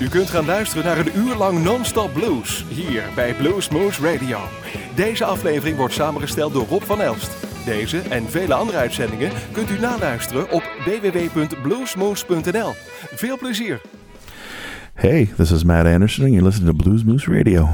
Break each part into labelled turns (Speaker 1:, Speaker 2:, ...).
Speaker 1: U kunt gaan luisteren naar een uur lang non-stop blues hier bij Blues Moose Radio. Deze aflevering wordt samengesteld door Rob van Elst. Deze en vele andere uitzendingen kunt u naluisteren op www.bluesmoose.nl. Veel plezier!
Speaker 2: Hey, this is Matt Anderson, and you're listening to Blues Moose Radio.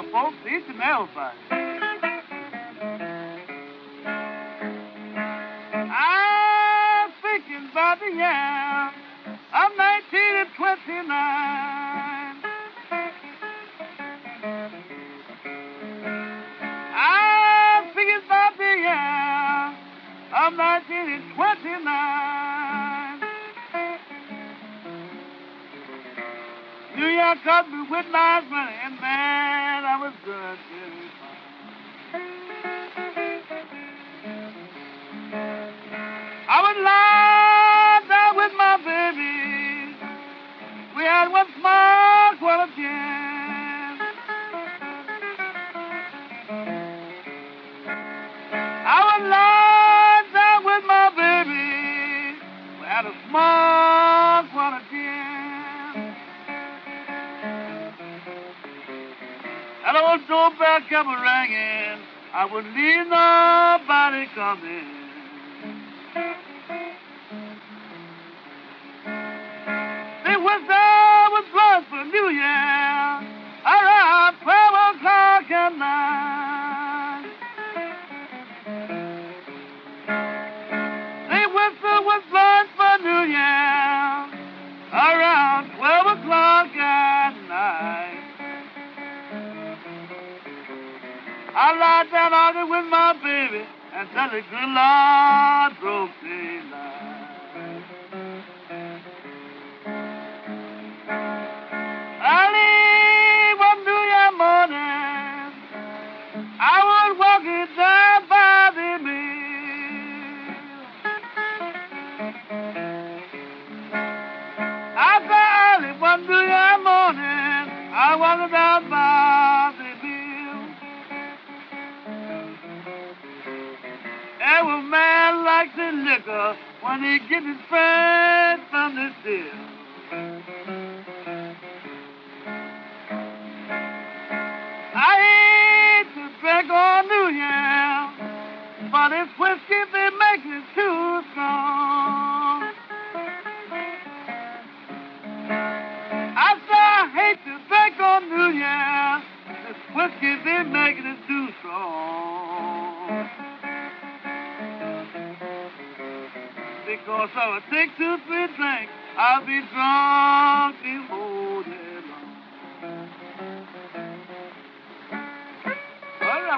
Speaker 3: Year, folks. Each and everybody. I'm thinking about the year of 1929. I'm thinking about the of 1929. New York got me with my money, man, pas quoi again. I was lying down with my baby, we had a small quite And I was doorbell bad, kept ringing. I would leave nobody coming. They was there for New Year around 12 o'clock at night. The whistle was blown for New Year around 12 o'clock at night. I lied down arguing with my baby until the good Lord broke liquor when he gets his friend from the still. I hate to drink on New Year, but it's whiskey Because I take two, three drinks. I'll be drunk whole day long.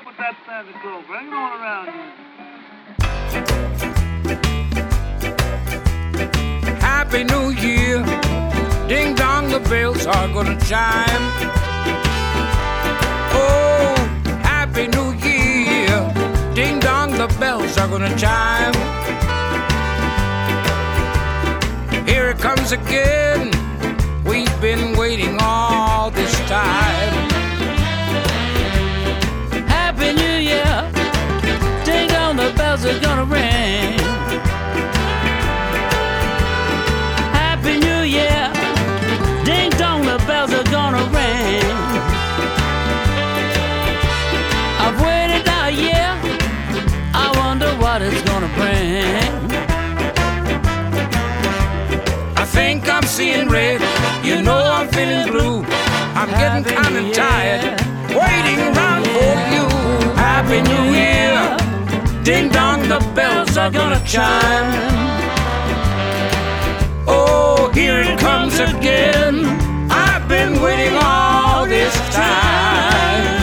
Speaker 3: With that Santa Claus. Bring it on around here.
Speaker 4: Happy New Year. Ding dong, the bells are gonna chime. Oh, Happy New Year. Ding dong, the bells are gonna chime. Comes again. We've been waiting all this time.
Speaker 5: Happy New Year. Ding dong, the bells are gonna ring.
Speaker 4: Red. You know I'm feeling blue. I'm getting kind of tired, waiting around for you. Happy New Year. Ding dong, the bells are gonna chime. Oh, here it comes again. I've been waiting all this time.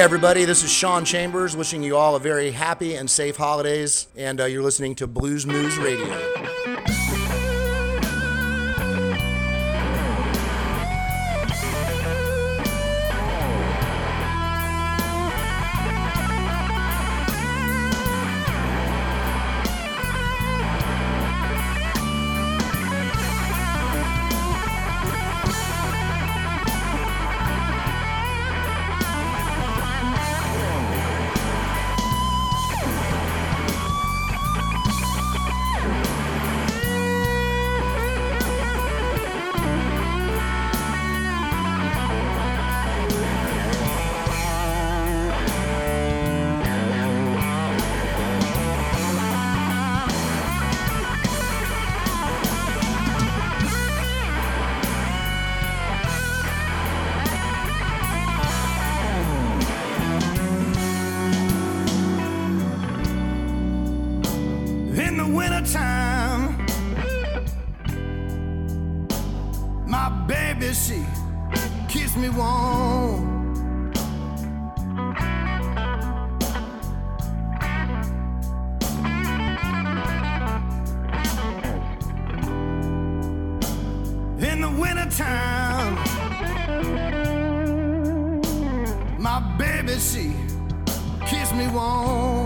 Speaker 6: Hey, everybody, this is Sean Chambers wishing you all a very happy and safe holidays. And uh, you're listening to Blues Moose Radio.
Speaker 7: My baby, she keeps me warm. In the wintertime, my baby, she keeps me warm.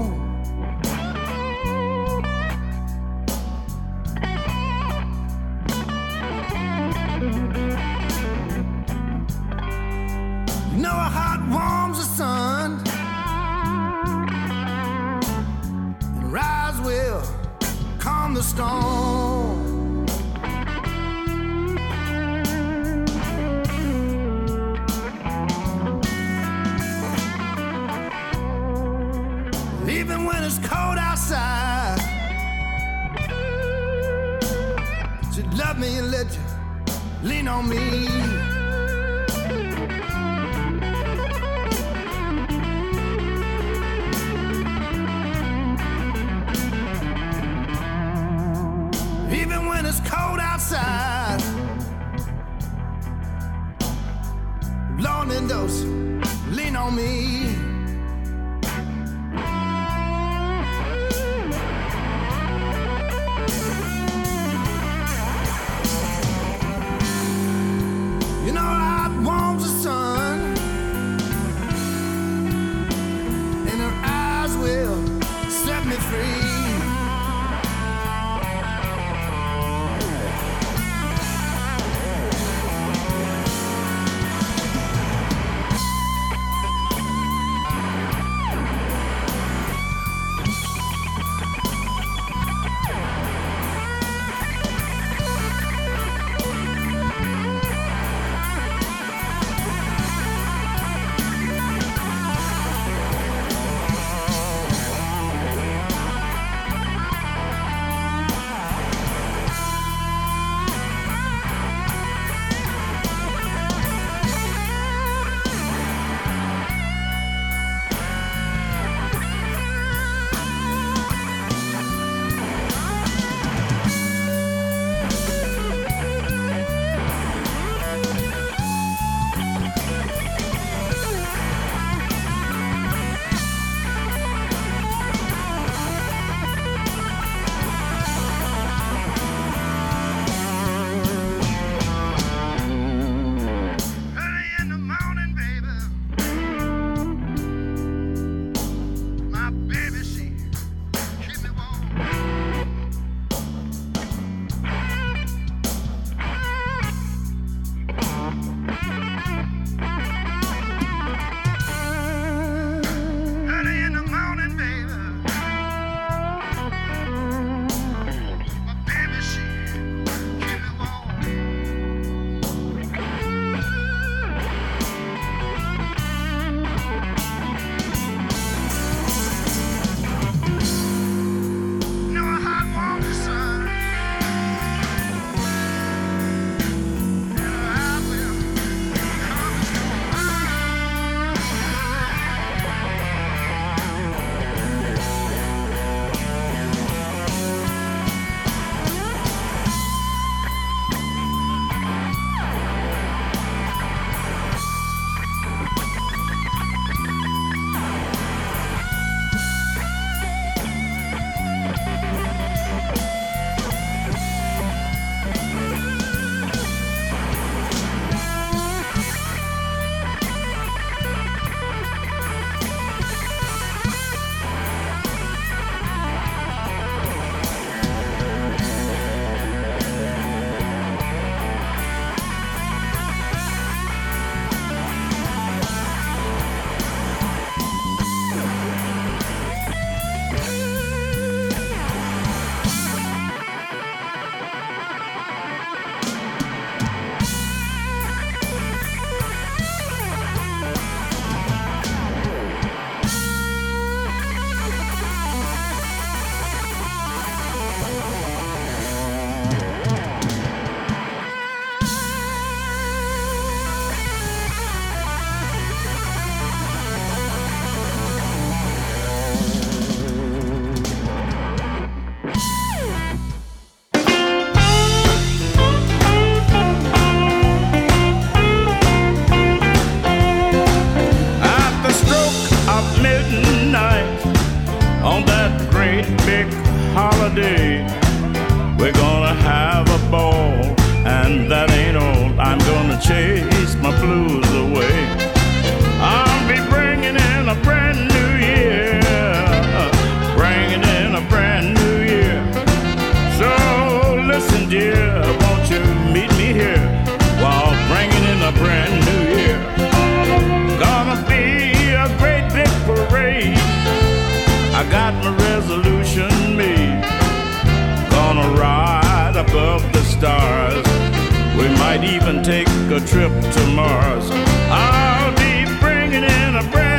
Speaker 4: might even take a trip to Mars. I'll be bringing in a brand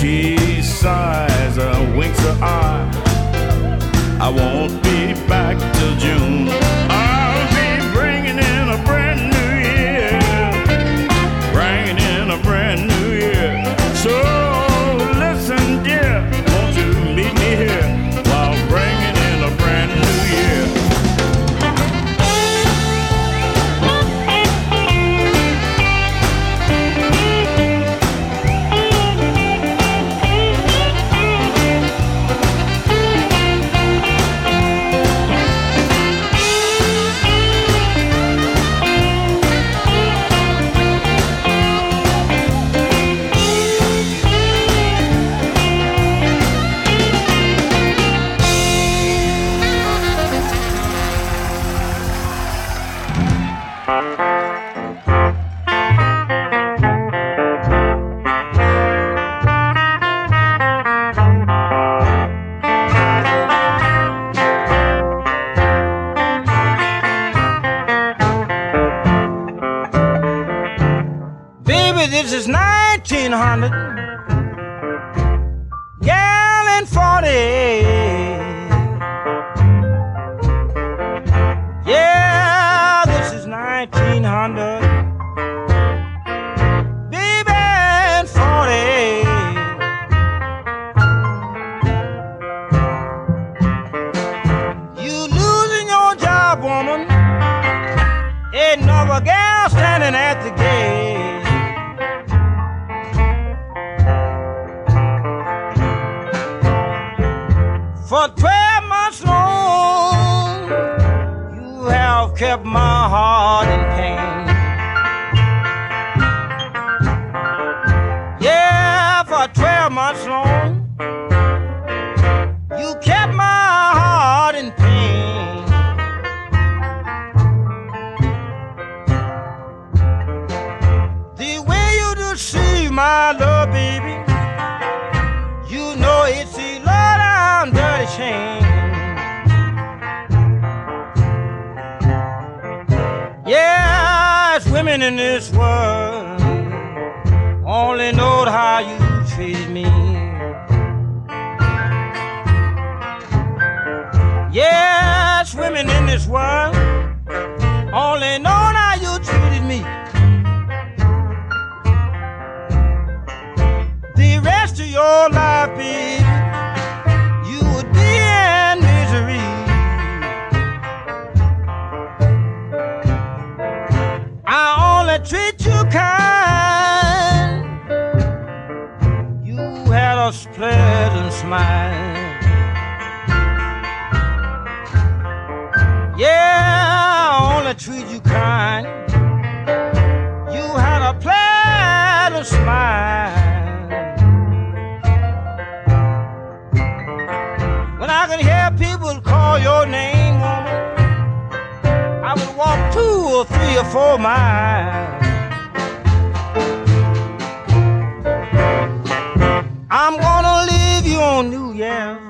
Speaker 4: She sighs and winks her eye. I won't be back till June. women in this world. Only know how you treated me. The rest of your life, baby, you would be in misery. I only treat you kind. You had a pleasant smile. or three or four miles. I'm gonna leave you on New Year's.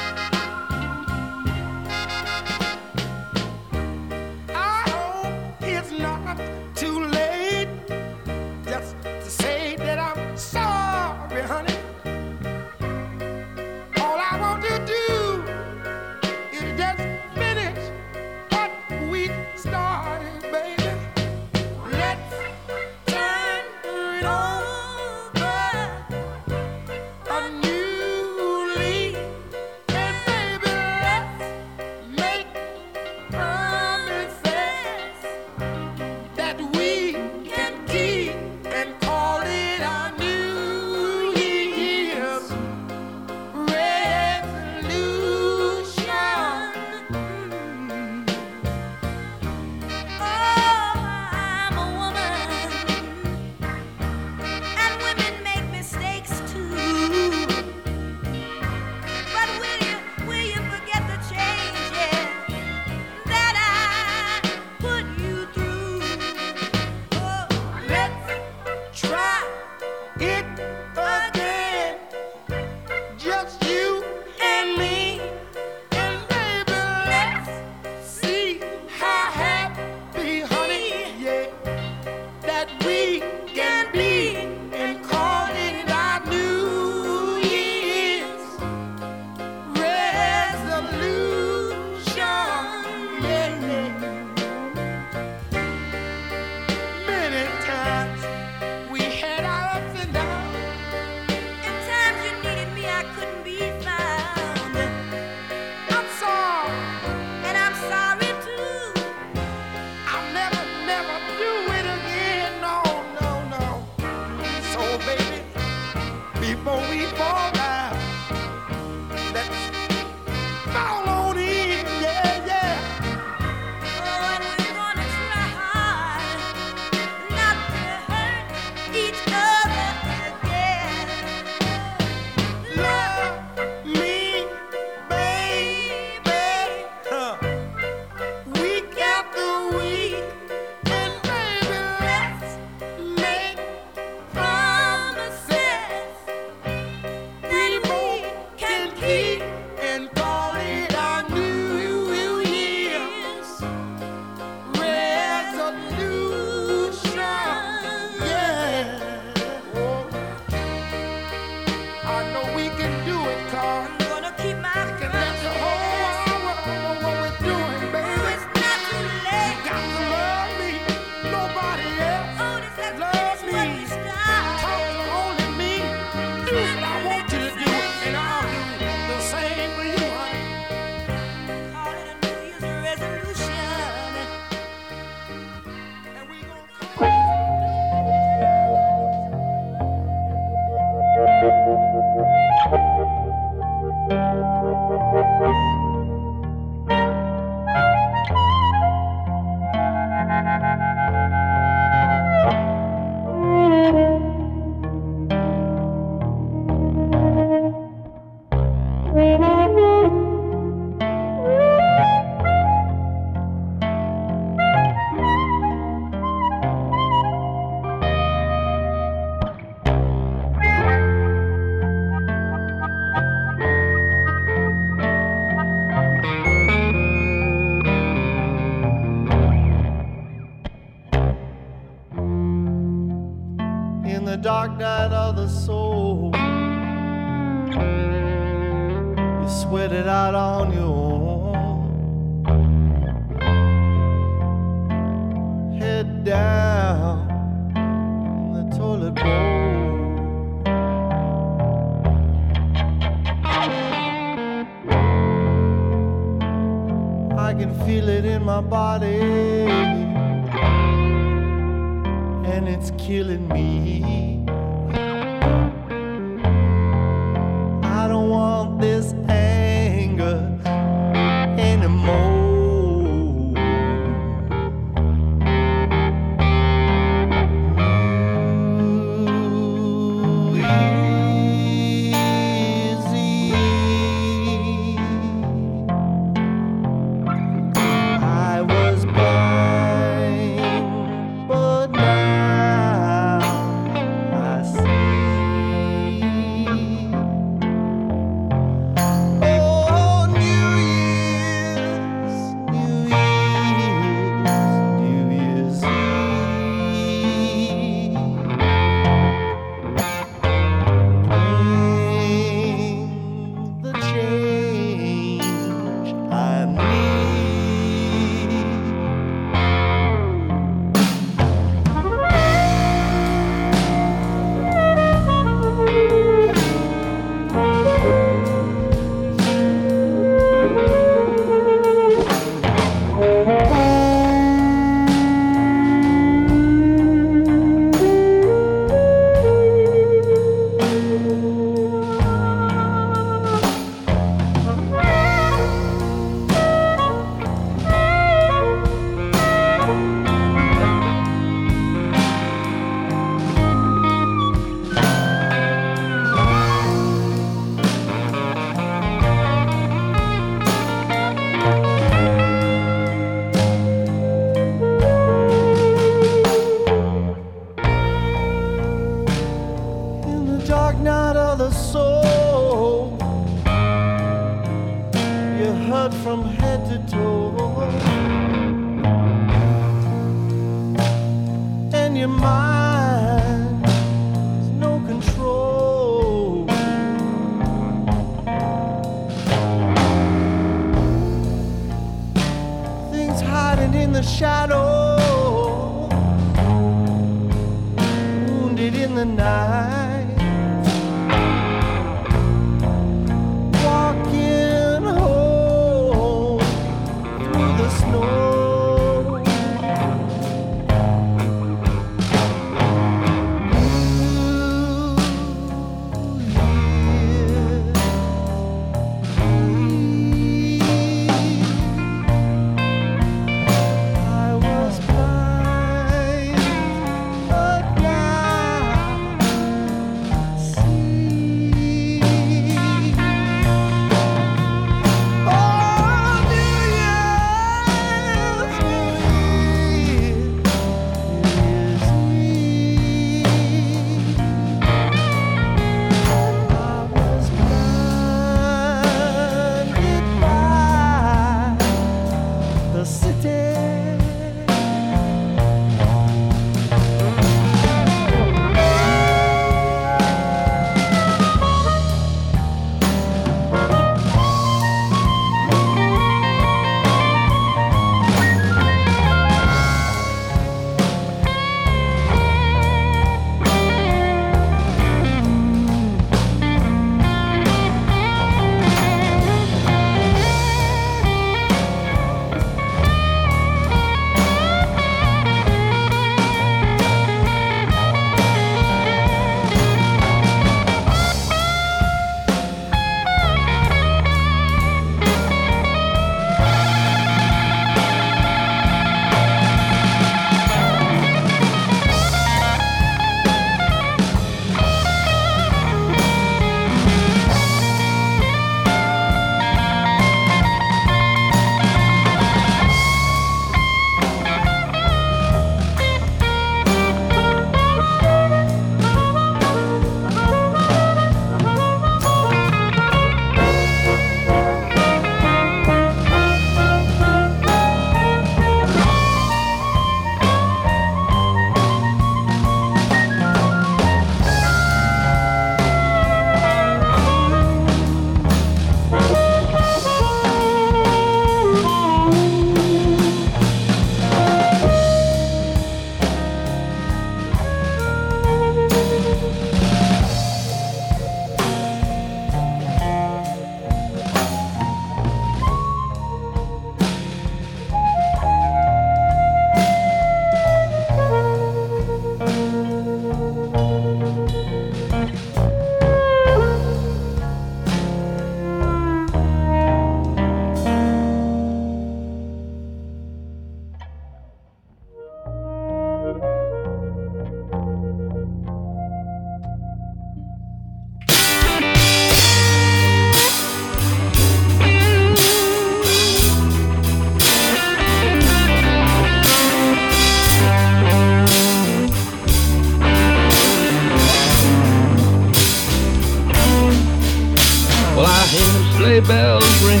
Speaker 8: Sleigh bells ring.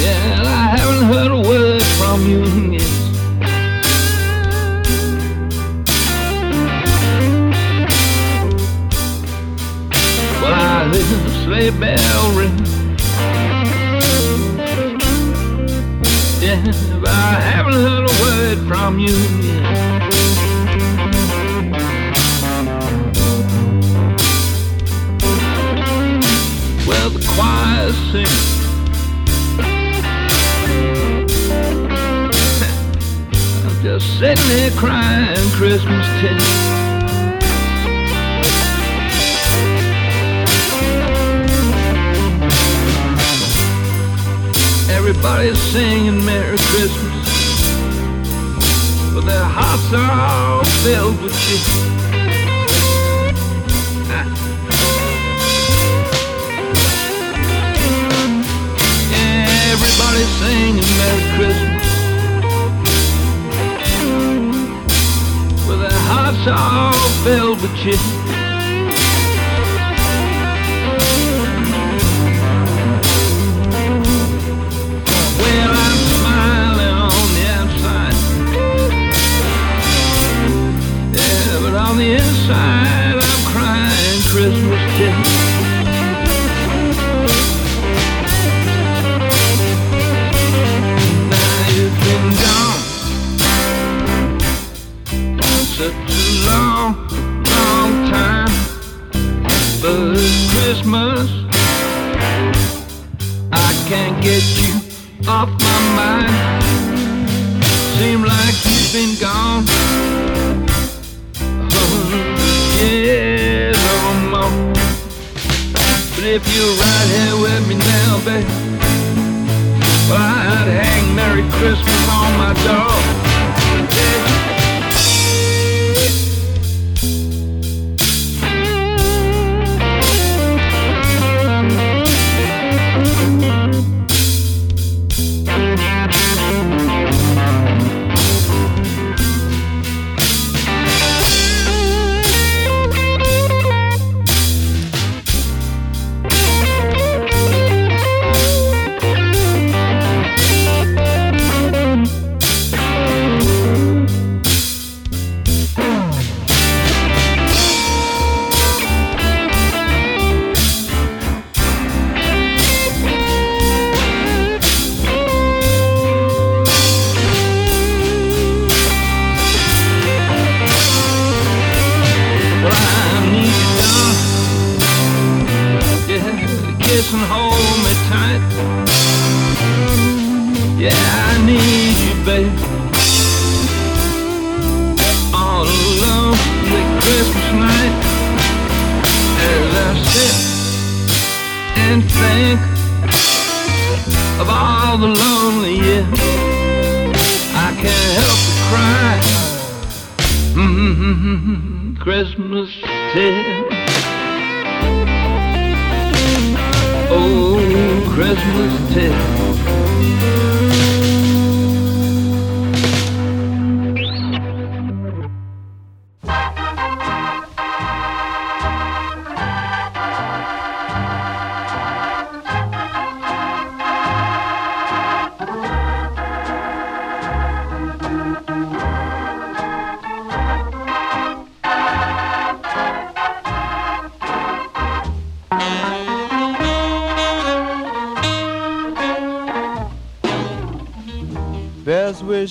Speaker 8: Yeah, I haven't heard a word from you yet. Well, I heard the sleigh bell ring. Yeah, but I haven't heard a word from you yet. Well, the. I'm just sitting there crying Christmas tin. Everybody's singing Merry Christmas, but their hearts are all filled with you. Yeah, everybody's singing Merry Christmas, but their hearts all filled with smiling on the outside. Yeah, but on the inside, I'm crying Christmas tears. Christmas. I can't get you off my mind. Seem like you've been gone. Oh, yeah, no more. But if you're right here with me now, babe, well, I'd hang Merry Christmas on my door.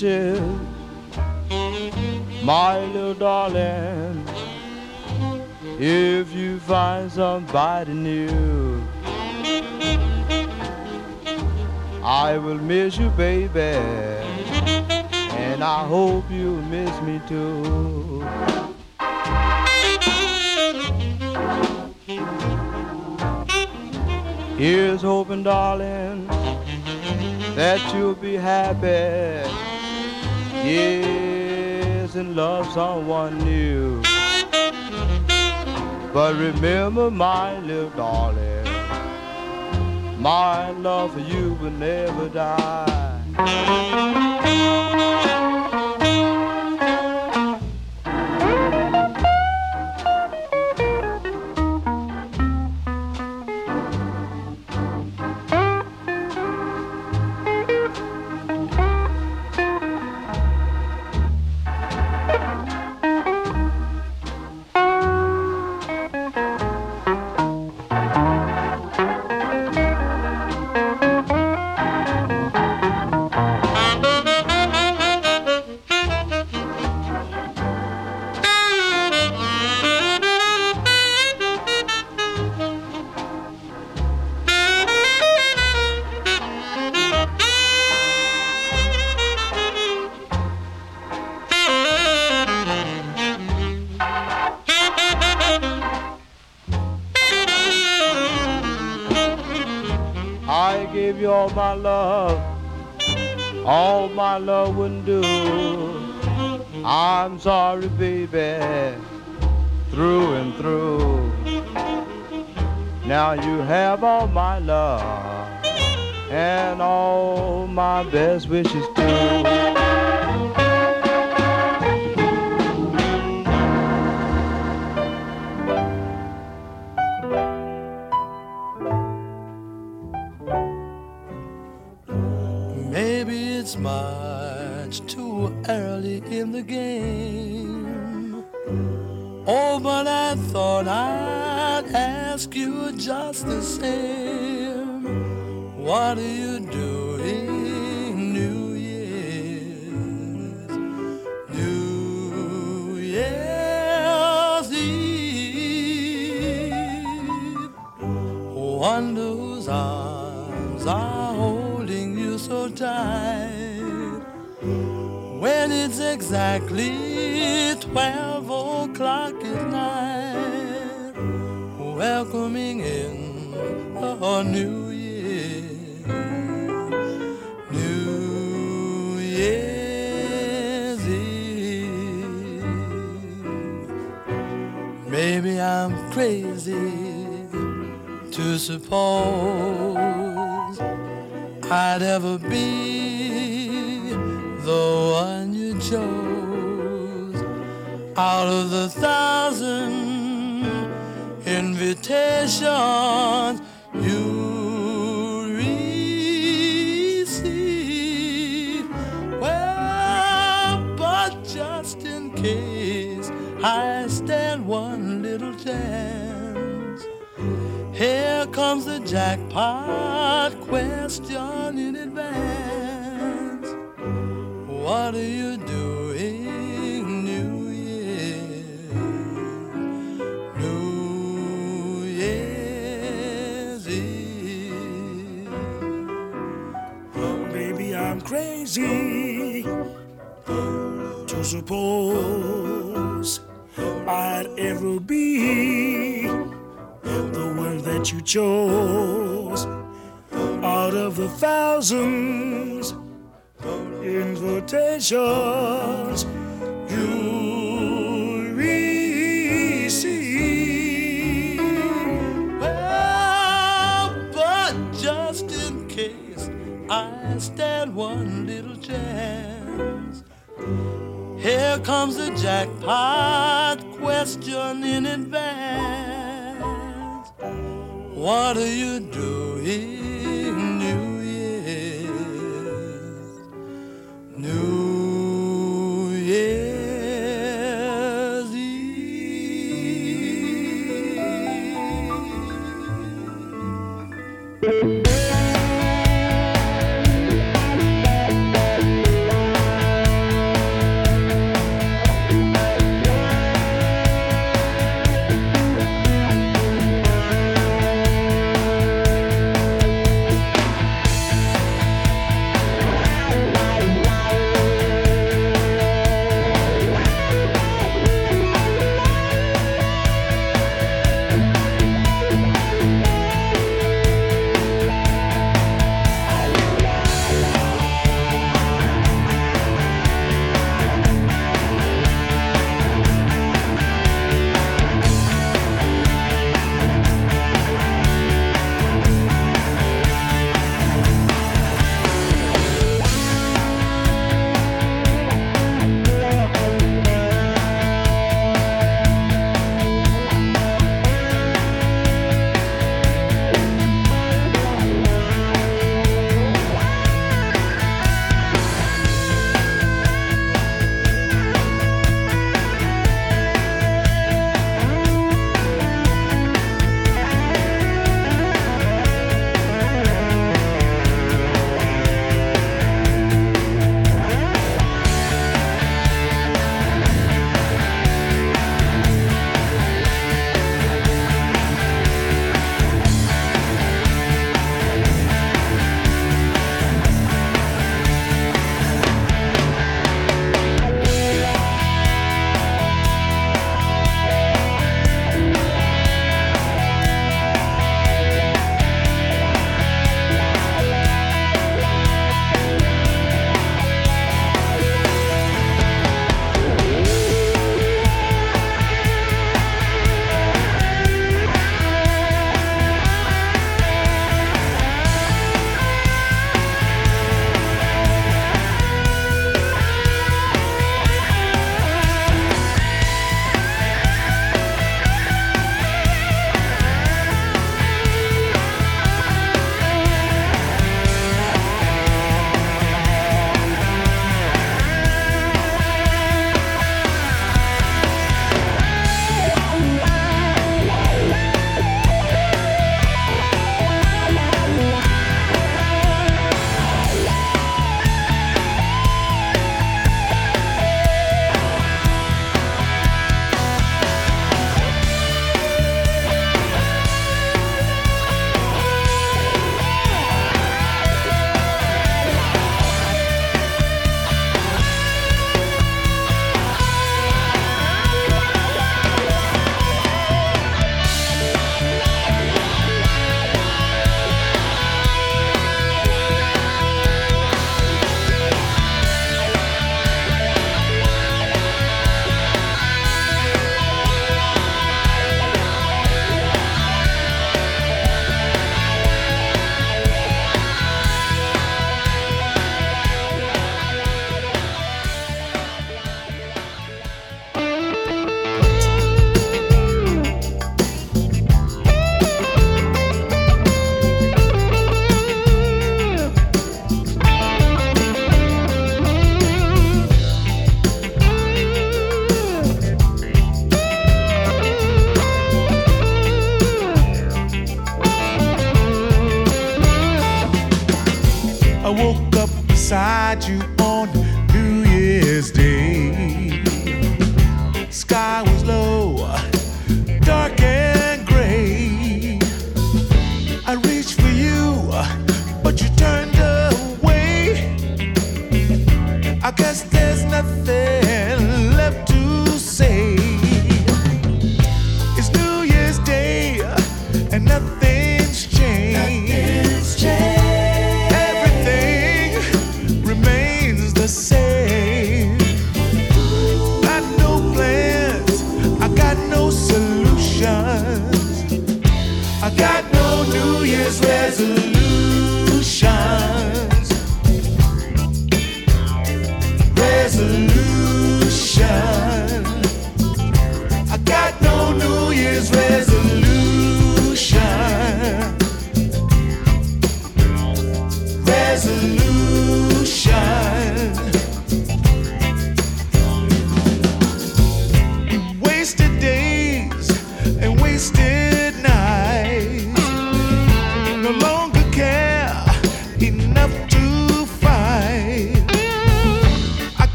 Speaker 9: Wishes, my little darling. If you find somebody new, I will miss you, baby, and I hope you'll miss me too. Here's hoping, darling, that you'll be happy. Yes, and love someone new. But remember, my little darling, my love for you will never die. Love, all my love wouldn't do. I'm sorry, baby, through and through. Now you have all my love and all my best wishes too.
Speaker 10: Chose out of the thousand invitations you receive. Well, but just in case I stand one little chance, here comes the jackpot question in. What are you doing New Year? New Year's Eve.
Speaker 11: Oh, baby, I'm crazy to suppose I'd ever be the one that you chose out of the thousands invitations you receive.
Speaker 10: Well, but just in case I stand one little chance, here comes the jackpot question in advance. What are you doing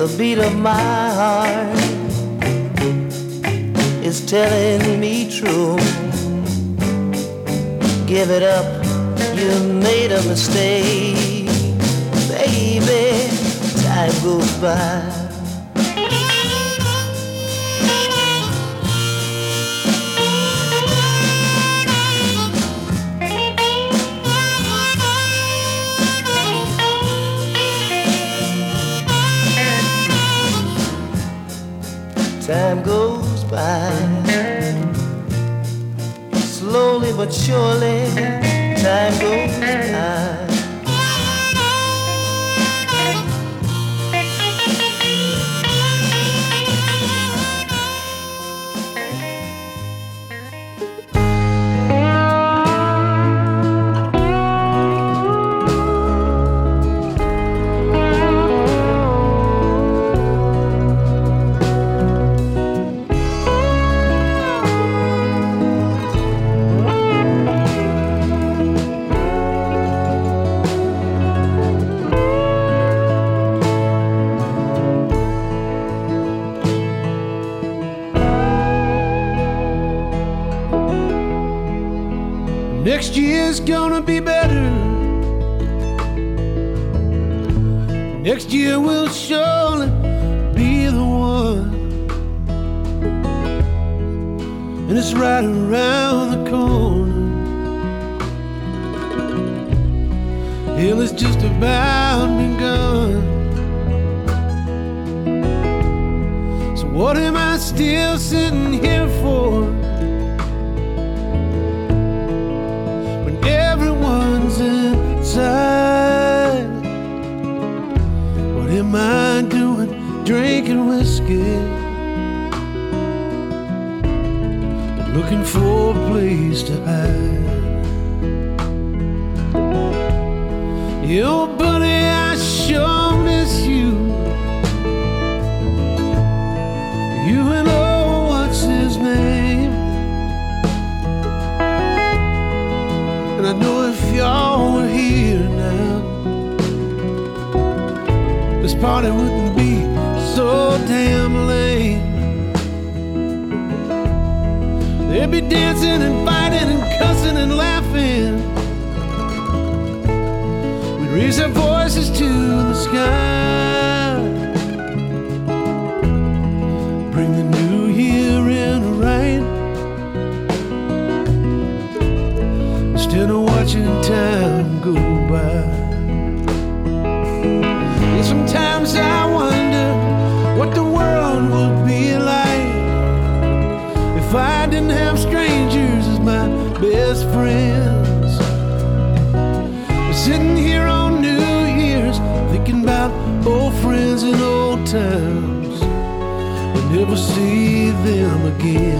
Speaker 12: the
Speaker 13: beat of my heart is telling me true. Give it up, you made a mistake, baby. Time goes by. time goes by. Slowly but surely, time goes by.
Speaker 14: still sitting here for? When everyone's inside, what am I doing drinking whiskey? Looking for a place to hide. You party wouldn't be so damn lame. They'd be dancing and fighting and cussing and laughing. We'd raise our voices to the sky. never see them again.